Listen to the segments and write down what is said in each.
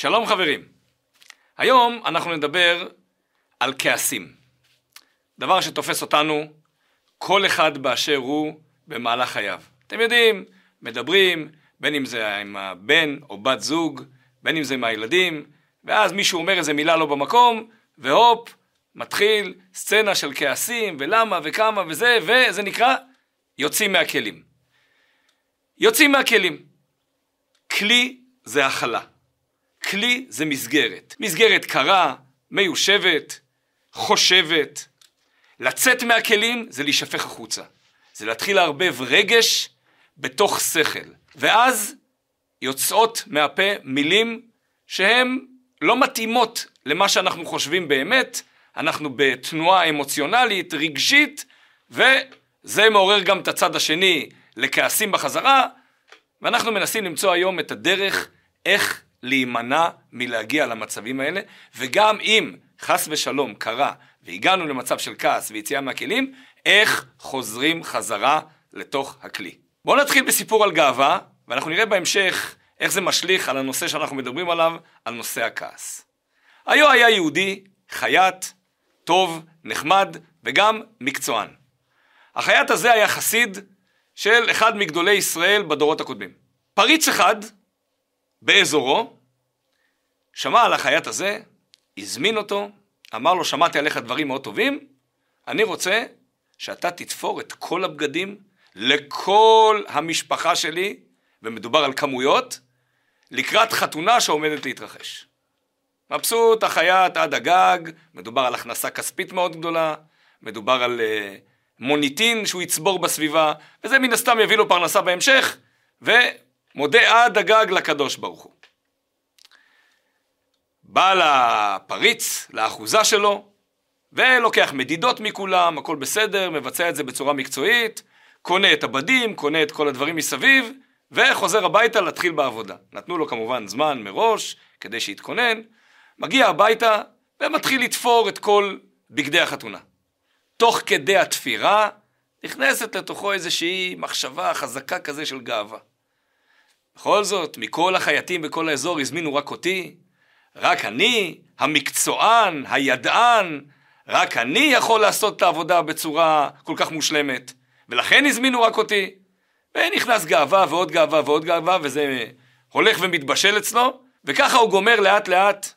שלום חברים. היום אנחנו נדבר על כעסים. דבר שתופס אותנו כל אחד באשר הוא במהלך חייו. אתם יודעים, מדברים, בין אם זה עם הבן או בת זוג, בין אם זה עם הילדים, ואז מישהו אומר איזה מילה לא במקום, והופ, מתחיל סצנה של כעסים, ולמה וכמה וזה, וזה נקרא יוצאים מהכלים. יוצאים מהכלים. כלי זה הכלה. כלי זה מסגרת. מסגרת קרה, מיושבת, חושבת. לצאת מהכלים זה להישפך החוצה. זה להתחיל לערבב רגש בתוך שכל. ואז יוצאות מהפה מילים שהן לא מתאימות למה שאנחנו חושבים באמת, אנחנו בתנועה אמוציונלית, רגשית, וזה מעורר גם את הצד השני לכעסים בחזרה, ואנחנו מנסים למצוא היום את הדרך איך להימנע מלהגיע למצבים האלה, וגם אם חס ושלום קרה והגענו למצב של כעס ויציאה מהכלים, איך חוזרים חזרה לתוך הכלי. בואו נתחיל בסיפור על גאווה, ואנחנו נראה בהמשך איך זה משליך על הנושא שאנחנו מדברים עליו, על נושא הכעס. היו היה יהודי, חייט, טוב, נחמד וגם מקצוען. החייט הזה היה חסיד של אחד מגדולי ישראל בדורות הקודמים. פריץ אחד באזורו, שמע על החייט הזה, הזמין אותו, אמר לו, שמעתי עליך דברים מאוד טובים, אני רוצה שאתה תתפור את כל הבגדים לכל המשפחה שלי, ומדובר על כמויות, לקראת חתונה שעומדת להתרחש. מבסוט, החייט עד הגג, מדובר על הכנסה כספית מאוד גדולה, מדובר על uh, מוניטין שהוא יצבור בסביבה, וזה מן הסתם יביא לו פרנסה בהמשך, ומודה עד הגג לקדוש ברוך הוא. בא לפריץ, לאחוזה שלו, ולוקח מדידות מכולם, הכל בסדר, מבצע את זה בצורה מקצועית, קונה את הבדים, קונה את כל הדברים מסביב, וחוזר הביתה להתחיל בעבודה. נתנו לו כמובן זמן מראש, כדי שיתכונן, מגיע הביתה ומתחיל לתפור את כל בגדי החתונה. תוך כדי התפירה, נכנסת לתוכו איזושהי מחשבה חזקה כזה של גאווה. בכל זאת, מכל החייטים בכל האזור הזמינו רק אותי, רק אני, המקצוען, הידען, רק אני יכול לעשות את העבודה בצורה כל כך מושלמת, ולכן הזמינו רק אותי. ונכנס גאווה ועוד גאווה ועוד גאווה, וזה הולך ומתבשל אצלו, וככה הוא גומר לאט לאט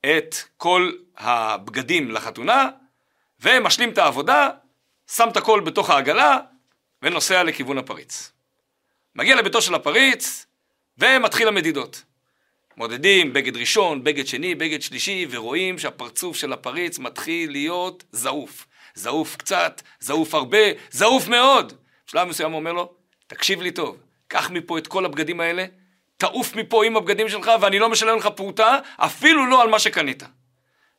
את כל הבגדים לחתונה, ומשלים את העבודה, שם את הכל בתוך העגלה, ונוסע לכיוון הפריץ. מגיע לביתו של הפריץ, ומתחיל המדידות. מודדים בגד ראשון, בגד שני, בגד שלישי, ורואים שהפרצוף של הפריץ מתחיל להיות זעוף. זעוף קצת, זעוף הרבה, זעוף מאוד. בשלב מסוים הוא אומר לו, תקשיב לי טוב, קח מפה את כל הבגדים האלה, תעוף מפה עם הבגדים שלך, ואני לא משלם לך פרוטה, אפילו לא על מה שקנית.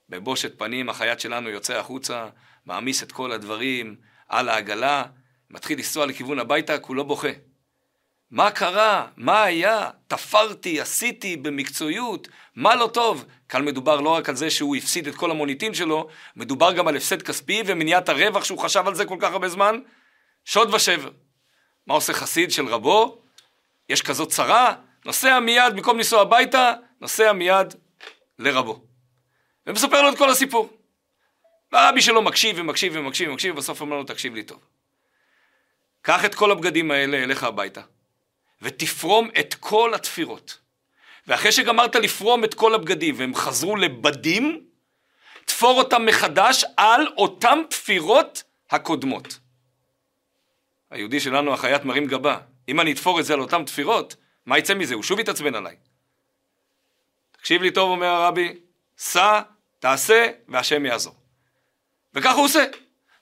בבושת פנים החייט שלנו יוצא החוצה, מעמיס את כל הדברים על העגלה, מתחיל לנסוע לכיוון הביתה, כולו בוכה. מה קרה? מה היה? תפרתי, עשיתי במקצועיות, מה לא טוב? כאן מדובר לא רק על זה שהוא הפסיד את כל המוניטין שלו, מדובר גם על הפסד כספי ומניעת הרווח שהוא חשב על זה כל כך הרבה זמן. שוד ושבר. מה עושה חסיד של רבו? יש כזאת צרה, נוסע מיד, במקום לנסוע הביתה, נוסע מיד לרבו. ומספר לו את כל הסיפור. והרבי שלו מקשיב ומקשיב ומקשיב ומקשיב, ובסוף אומר לו, תקשיב לי טוב. קח את כל הבגדים האלה אליך הביתה. ותפרום את כל התפירות. ואחרי שגמרת לפרום את כל הבגדים והם חזרו לבדים, תפור אותם מחדש על אותם תפירות הקודמות. היהודי שלנו, החייט מרים גבה. אם אני אתפור את זה על אותם תפירות, מה יצא מזה? הוא שוב יתעצבן עליי. תקשיב לי טוב, אומר הרבי, סע, תעשה, והשם יעזור. וכך הוא עושה.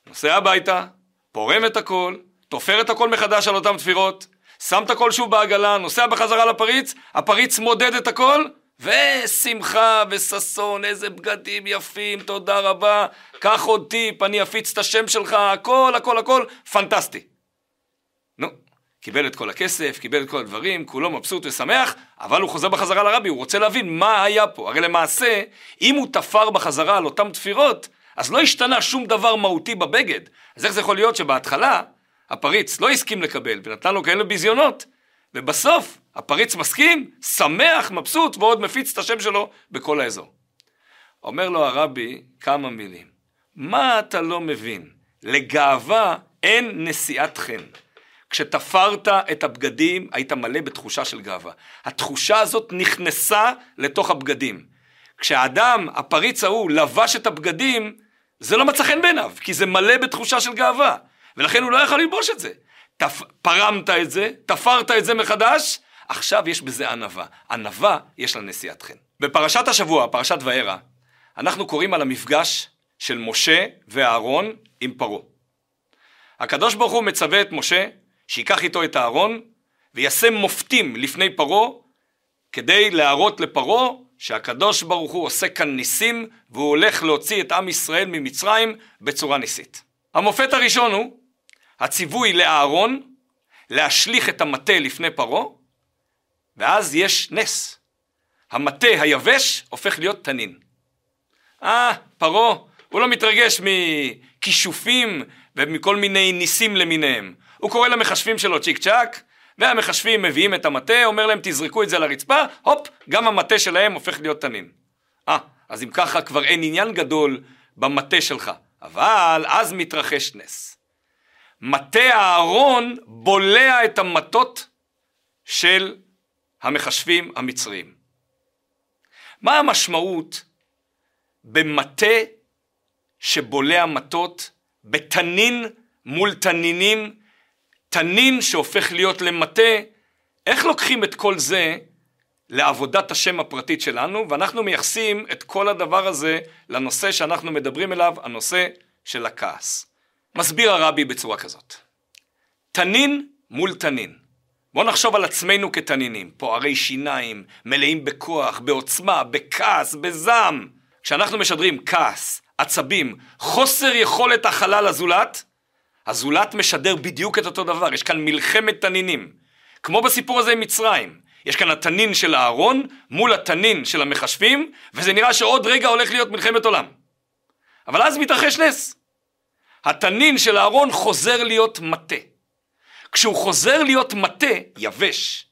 נוסע הביתה, פורם את הכל, תופר את הכל מחדש על אותם תפירות, שם את הכל שוב בעגלה, נוסע בחזרה לפריץ, הפריץ מודד את הכל, ושמחה וששון, איזה בגדים יפים, תודה רבה, קח עוד טיפ, אני אפיץ את השם שלך, הכל, הכל, הכל, פנטסטי. נו, קיבל את כל הכסף, קיבל את כל הדברים, כולו מבסוט ושמח, אבל הוא חוזר בחזרה לרבי, הוא רוצה להבין מה היה פה. הרי למעשה, אם הוא תפר בחזרה על אותן תפירות, אז לא השתנה שום דבר מהותי בבגד. אז איך זה יכול להיות שבהתחלה הפריץ לא הסכים לקבל ונתן לו כאלה ביזיונות, ובסוף הפריץ מסכים, שמח, מבסוט, ועוד מפיץ את השם שלו בכל האזור. אומר לו הרבי כמה מילים. מה אתה לא מבין? לגאווה אין נשיאת חן. כשתפרת את הבגדים, היית מלא בתחושה של גאווה. התחושה הזאת נכנסה לתוך הבגדים. כשהאדם, הפריץ ההוא, לבש את הבגדים, זה לא מצא חן בעיניו, כי זה מלא בתחושה של גאווה. ולכן הוא לא יכול ללבוש את זה. תפ... פרמת את זה, תפרת את זה מחדש, עכשיו יש בזה ענווה. ענווה יש לה נשיאת חן. בפרשת השבוע, פרשת וערה, אנחנו קוראים על המפגש של משה ואהרון עם פרעה. הקדוש ברוך הוא מצווה את משה שייקח איתו את אהרון ויעשה מופתים לפני פרעה כדי להראות לפרעה שהקדוש ברוך הוא עושה כאן ניסים והוא הולך להוציא את עם ישראל ממצרים בצורה ניסית. המופת הראשון הוא הציווי לאהרון להשליך את המטה לפני פרעה ואז יש נס. המטה היבש הופך להיות תנין. אה, פרעה, הוא לא מתרגש מכישופים ומכל מיני ניסים למיניהם. הוא קורא למחשבים שלו צ'יק צ'אק, והמחשבים מביאים את המטה, אומר להם תזרקו את זה לרצפה, הופ, גם המטה שלהם הופך להיות תנין. אה, אז אם ככה כבר אין עניין גדול במטה שלך. אבל אז מתרחש נס. מטה הארון בולע את המטות של המחשבים המצריים. מה המשמעות במטה שבולע מטות, בתנין מול תנינים, תנין שהופך להיות למטה, איך לוקחים את כל זה לעבודת השם הפרטית שלנו, ואנחנו מייחסים את כל הדבר הזה לנושא שאנחנו מדברים אליו, הנושא של הכעס. מסביר הרבי בצורה כזאת. תנין מול תנין. בואו נחשוב על עצמנו כתנינים, פוערי שיניים, מלאים בכוח, בעוצמה, בכעס, בזעם. כשאנחנו משדרים כעס, עצבים, חוסר יכולת הכלה לזולת, הזולת משדר בדיוק את אותו דבר, יש כאן מלחמת תנינים. כמו בסיפור הזה עם מצרים, יש כאן התנין של אהרון מול התנין של המחשבים, וזה נראה שעוד רגע הולך להיות מלחמת עולם. אבל אז מתרחש נס. התנין של אהרון חוזר להיות מטה. כשהוא חוזר להיות מטה, יבש,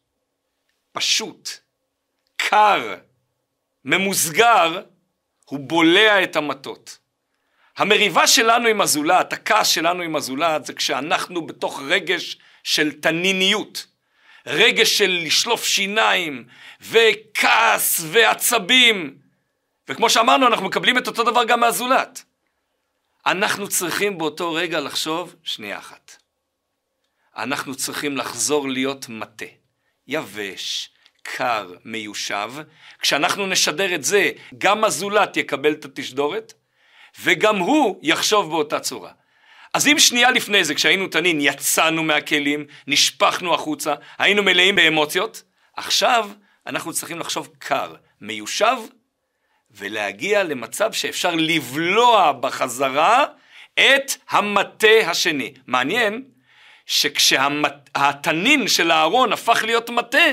פשוט, קר, ממוסגר, הוא בולע את המטות. המריבה שלנו עם הזולת, הכעס שלנו עם הזולת, זה כשאנחנו בתוך רגש של תניניות. רגש של לשלוף שיניים, וכעס, ועצבים. וכמו שאמרנו, אנחנו מקבלים את אותו דבר גם מהזולת. אנחנו צריכים באותו רגע לחשוב, שנייה אחת. אנחנו צריכים לחזור להיות מטה, יבש, קר, מיושב. כשאנחנו נשדר את זה, גם הזולת יקבל את התשדורת, וגם הוא יחשוב באותה צורה. אז אם שנייה לפני זה, כשהיינו תנין, יצאנו מהכלים, נשפכנו החוצה, היינו מלאים באמוציות, עכשיו אנחנו צריכים לחשוב קר, מיושב, ולהגיע למצב שאפשר לבלוע בחזרה את המטה השני. מעניין שכשהתנין של אהרון הפך להיות מטה,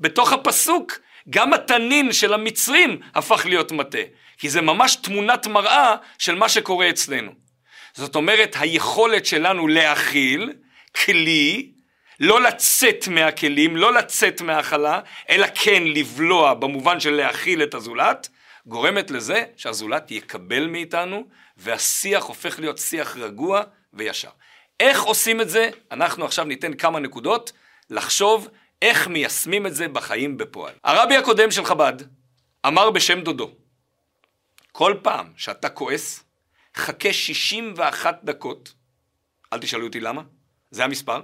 בתוך הפסוק גם התנין של המצרים הפך להיות מטה. כי זה ממש תמונת מראה של מה שקורה אצלנו. זאת אומרת, היכולת שלנו להכיל כלי, לא לצאת מהכלים, לא לצאת מהכלה, אלא כן לבלוע במובן של להכיל את הזולת, גורמת לזה שהזולת יקבל מאיתנו, והשיח הופך להיות שיח רגוע וישר. איך עושים את זה? אנחנו עכשיו ניתן כמה נקודות לחשוב איך מיישמים את זה בחיים בפועל. הרבי הקודם של חב"ד אמר בשם דודו, כל פעם שאתה כועס, חכה 61 דקות, אל תשאלו אותי למה, זה המספר,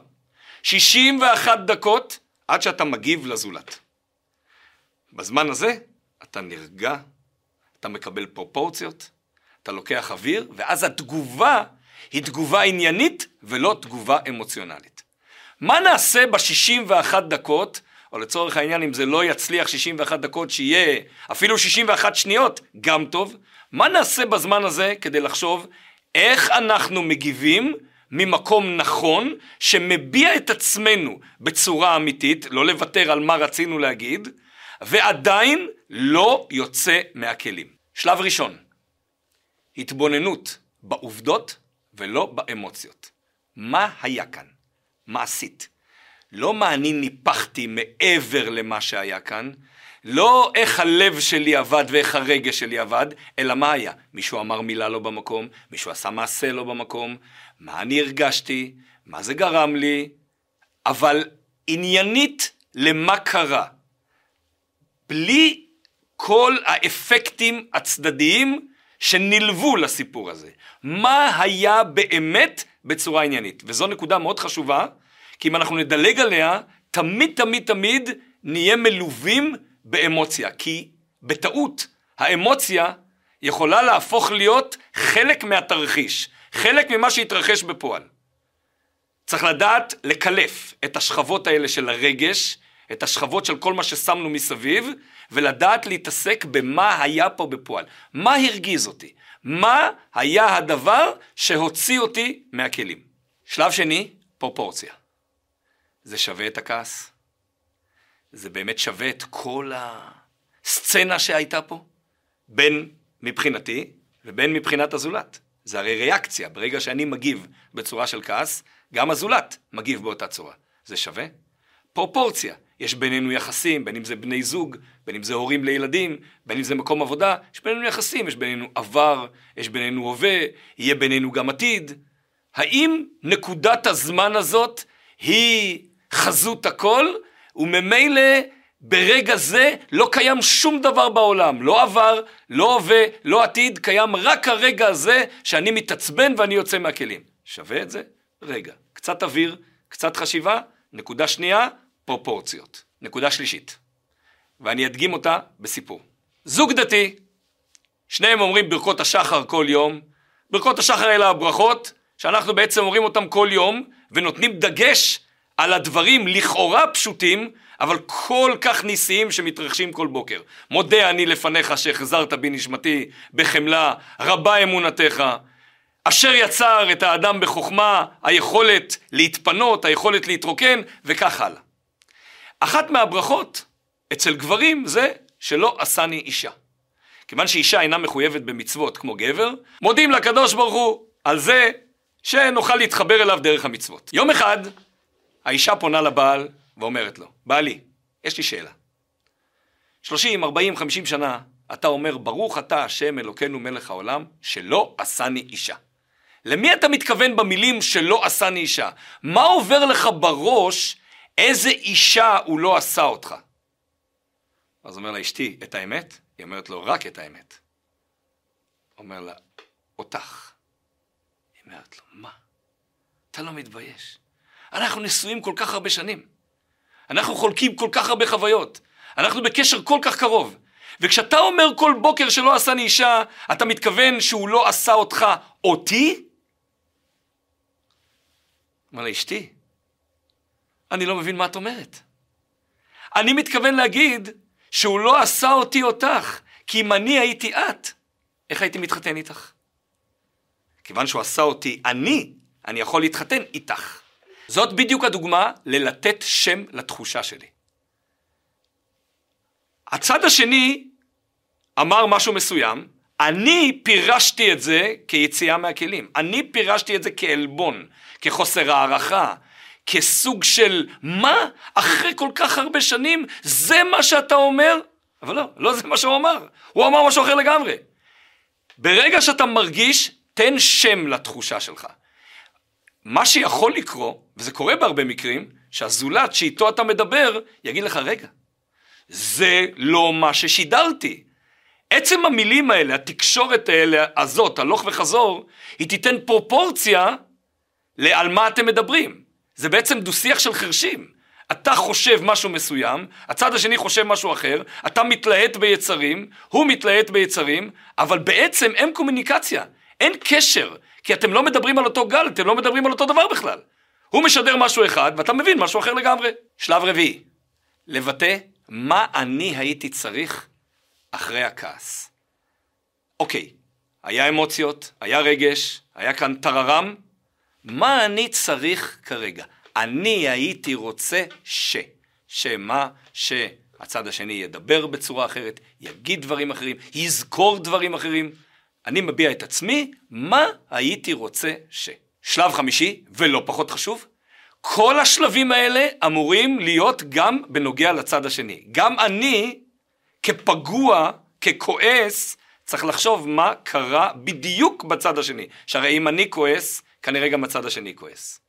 61 דקות עד שאתה מגיב לזולת. בזמן הזה אתה נרגע, אתה מקבל פרופורציות, אתה לוקח אוויר, ואז התגובה היא תגובה עניינית ולא תגובה אמוציונלית. מה נעשה ב-61 דקות, או לצורך העניין אם זה לא יצליח 61 דקות, שיהיה אפילו 61 שניות, גם טוב. מה נעשה בזמן הזה כדי לחשוב איך אנחנו מגיבים ממקום נכון, שמביע את עצמנו בצורה אמיתית, לא לוותר על מה רצינו להגיד, ועדיין לא יוצא מהכלים. שלב ראשון, התבוננות בעובדות ולא באמוציות. מה היה כאן? מעשית. לא מה אני ניפחתי מעבר למה שהיה כאן, לא איך הלב שלי עבד ואיך הרגש שלי עבד, אלא מה היה? מישהו אמר מילה לא במקום, מישהו עשה מעשה לא במקום, מה אני הרגשתי, מה זה גרם לי, אבל עניינית למה קרה. בלי כל האפקטים הצדדיים שנלוו לסיפור הזה. מה היה באמת בצורה עניינית? וזו נקודה מאוד חשובה, כי אם אנחנו נדלג עליה, תמיד תמיד תמיד נהיה מלווים באמוציה, כי בטעות האמוציה יכולה להפוך להיות חלק מהתרחיש, חלק ממה שהתרחש בפועל. צריך לדעת לקלף את השכבות האלה של הרגש, את השכבות של כל מה ששמנו מסביב, ולדעת להתעסק במה היה פה בפועל. מה הרגיז אותי? מה היה הדבר שהוציא אותי מהכלים? שלב שני, פרופורציה. זה שווה את הכעס? זה באמת שווה את כל הסצנה שהייתה פה? בין מבחינתי ובין מבחינת הזולת. זה הרי ריאקציה, ברגע שאני מגיב בצורה של כעס, גם הזולת מגיב באותה צורה. זה שווה? פרופורציה. יש בינינו יחסים, בין אם זה בני זוג, בין אם זה הורים לילדים, בין אם זה מקום עבודה, יש בינינו יחסים, יש בינינו עבר, יש בינינו הווה, יהיה בינינו גם עתיד. האם נקודת הזמן הזאת היא חזות הכל, וממילא ברגע זה לא קיים שום דבר בעולם, לא עבר, לא הווה, לא עתיד, קיים רק הרגע הזה שאני מתעצבן ואני יוצא מהכלים. שווה את זה? רגע, קצת אוויר, קצת חשיבה, נקודה שנייה, פרופורציות. נקודה שלישית, ואני אדגים אותה בסיפור. זוג דתי, שניהם אומרים ברכות השחר כל יום, ברכות השחר אלה הברכות שאנחנו בעצם אומרים אותם כל יום ונותנים דגש על הדברים לכאורה פשוטים אבל כל כך ניסיים שמתרחשים כל בוקר. מודה אני לפניך שהחזרת בי נשמתי בחמלה, רבה אמונתך. אשר יצר את האדם בחוכמה, היכולת להתפנות, היכולת להתרוקן, וכך הלאה. אחת מהברכות אצל גברים זה שלא עשני אישה. כיוון שאישה אינה מחויבת במצוות כמו גבר, מודים לקדוש ברוך הוא על זה שנוכל להתחבר אליו דרך המצוות. יום אחד האישה פונה לבעל ואומרת לו, בעלי, יש לי שאלה. 30, 40, 50 שנה אתה אומר, ברוך אתה השם אלוקינו מלך העולם, שלא עשני אישה. למי אתה מתכוון במילים שלא עשני אישה? מה עובר לך בראש איזה אישה הוא לא עשה אותך? אז אומר לה, אשתי, את האמת? היא אומרת לו, רק את האמת. אומר לה, אותך. היא אומרת לו, מה? אתה לא מתבייש. אנחנו נשואים כל כך הרבה שנים. אנחנו חולקים כל כך הרבה חוויות. אנחנו בקשר כל כך קרוב. וכשאתה אומר כל בוקר שלא עשני אישה, אתה מתכוון שהוא לא עשה אותך אותי? אומר לה, אשתי, אני לא מבין מה את אומרת. אני מתכוון להגיד שהוא לא עשה אותי אותך, כי אם אני הייתי את, איך הייתי מתחתן איתך? כיוון שהוא עשה אותי אני, אני יכול להתחתן איתך. זאת בדיוק הדוגמה ללתת שם לתחושה שלי. הצד השני אמר משהו מסוים, אני פירשתי את זה כיציאה מהכלים. אני פירשתי את זה כעלבון, כחוסר הערכה, כסוג של מה? אחרי כל כך הרבה שנים זה מה שאתה אומר? אבל לא, לא זה מה שהוא אמר. הוא אמר משהו אחר לגמרי. ברגע שאתה מרגיש, תן שם לתחושה שלך. מה שיכול לקרות, וזה קורה בהרבה מקרים, שהזולת שאיתו אתה מדבר, יגיד לך, רגע, זה לא מה ששידרתי. עצם המילים האלה, התקשורת האלה, הזאת, הלוך וחזור, היא תיתן פרופורציה לעל מה אתם מדברים. זה בעצם דו-שיח של חרשים. אתה חושב משהו מסוים, הצד השני חושב משהו אחר, אתה מתלהט ביצרים, הוא מתלהט ביצרים, אבל בעצם אין קומוניקציה, אין קשר, כי אתם לא מדברים על אותו גל, אתם לא מדברים על אותו דבר בכלל. הוא משדר משהו אחד, ואתה מבין משהו אחר לגמרי. שלב רביעי, לבטא מה אני הייתי צריך אחרי הכעס. אוקיי, היה אמוציות, היה רגש, היה כאן טררם, מה אני צריך כרגע? אני הייתי רוצה ש. שמה? שהצד השני ידבר בצורה אחרת, יגיד דברים אחרים, יזכור דברים אחרים. אני מביע את עצמי, מה הייתי רוצה ש. שלב חמישי, ולא פחות חשוב, כל השלבים האלה אמורים להיות גם בנוגע לצד השני. גם אני, כפגוע, ככועס, צריך לחשוב מה קרה בדיוק בצד השני. שהרי אם אני כועס, כנראה גם הצד השני כועס.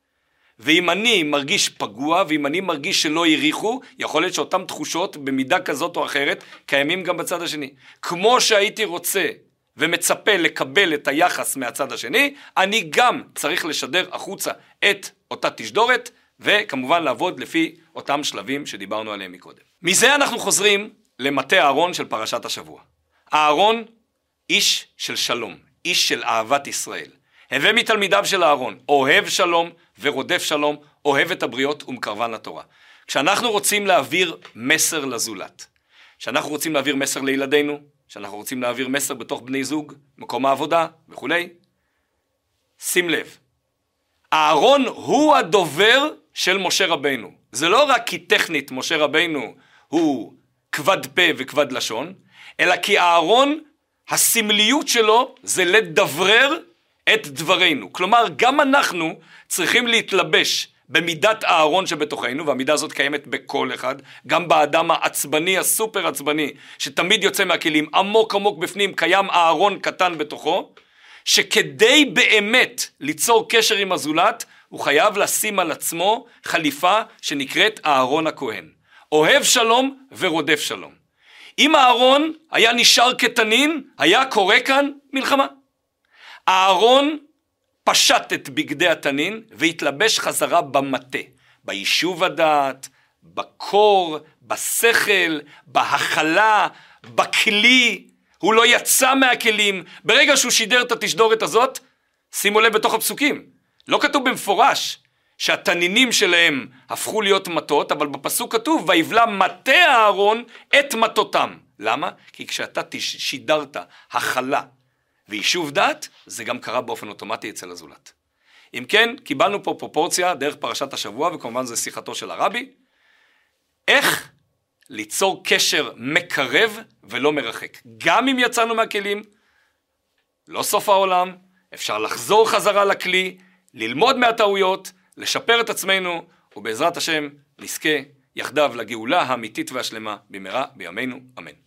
ואם אני מרגיש פגוע, ואם אני מרגיש שלא העריכו, יכול להיות שאותן תחושות במידה כזאת או אחרת קיימים גם בצד השני. כמו שהייתי רוצה ומצפה לקבל את היחס מהצד השני, אני גם צריך לשדר החוצה את אותה תשדורת, וכמובן לעבוד לפי אותם שלבים שדיברנו עליהם מקודם. מזה אנחנו חוזרים למטה אהרון של פרשת השבוע. אהרון, איש של שלום, איש של אהבת ישראל. הווה מתלמידיו של אהרון, אוהב שלום ורודף שלום, אוהב את הבריות ומקרבן לתורה. כשאנחנו רוצים להעביר מסר לזולת, כשאנחנו רוצים להעביר מסר לילדינו, כשאנחנו רוצים להעביר מסר בתוך בני זוג, מקום העבודה וכולי, שים לב, אהרון הוא הדובר של משה רבינו. זה לא רק כי טכנית משה רבינו הוא כבד פה וכבד לשון, אלא כי אהרון, הסמליות שלו זה לדברר את דברינו. כלומר, גם אנחנו צריכים להתלבש במידת אהרון שבתוכנו, והמידה הזאת קיימת בכל אחד, גם באדם העצבני, הסופר עצבני, שתמיד יוצא מהכלים, עמוק עמוק בפנים, קיים אהרון קטן בתוכו, שכדי באמת ליצור קשר עם הזולת, הוא חייב לשים על עצמו חליפה שנקראת אהרון הכהן. אוהב שלום ורודף שלום. אם אהרון היה נשאר כתנין, היה קורה כאן מלחמה. אהרון פשט את בגדי התנין והתלבש חזרה במטה, ביישוב הדעת, בקור, בשכל, בהכלה, בכלי. הוא לא יצא מהכלים. ברגע שהוא שידר את התשדורת הזאת, שימו לב בתוך הפסוקים. לא כתוב במפורש שהתנינים שלהם הפכו להיות מטות, אבל בפסוק כתוב, ויבלע מטה אהרון את מטותם. למה? כי כשאתה שידרת הכלה ויישוב דת, זה גם קרה באופן אוטומטי אצל הזולת. אם כן, קיבלנו פה פרופורציה דרך פרשת השבוע, וכמובן זה שיחתו של הרבי, איך ליצור קשר מקרב ולא מרחק. גם אם יצאנו מהכלים, לא סוף העולם, אפשר לחזור חזרה לכלי, ללמוד מהטעויות, לשפר את עצמנו, ובעזרת השם נזכה יחדיו לגאולה האמיתית והשלמה במהרה בימינו, אמן.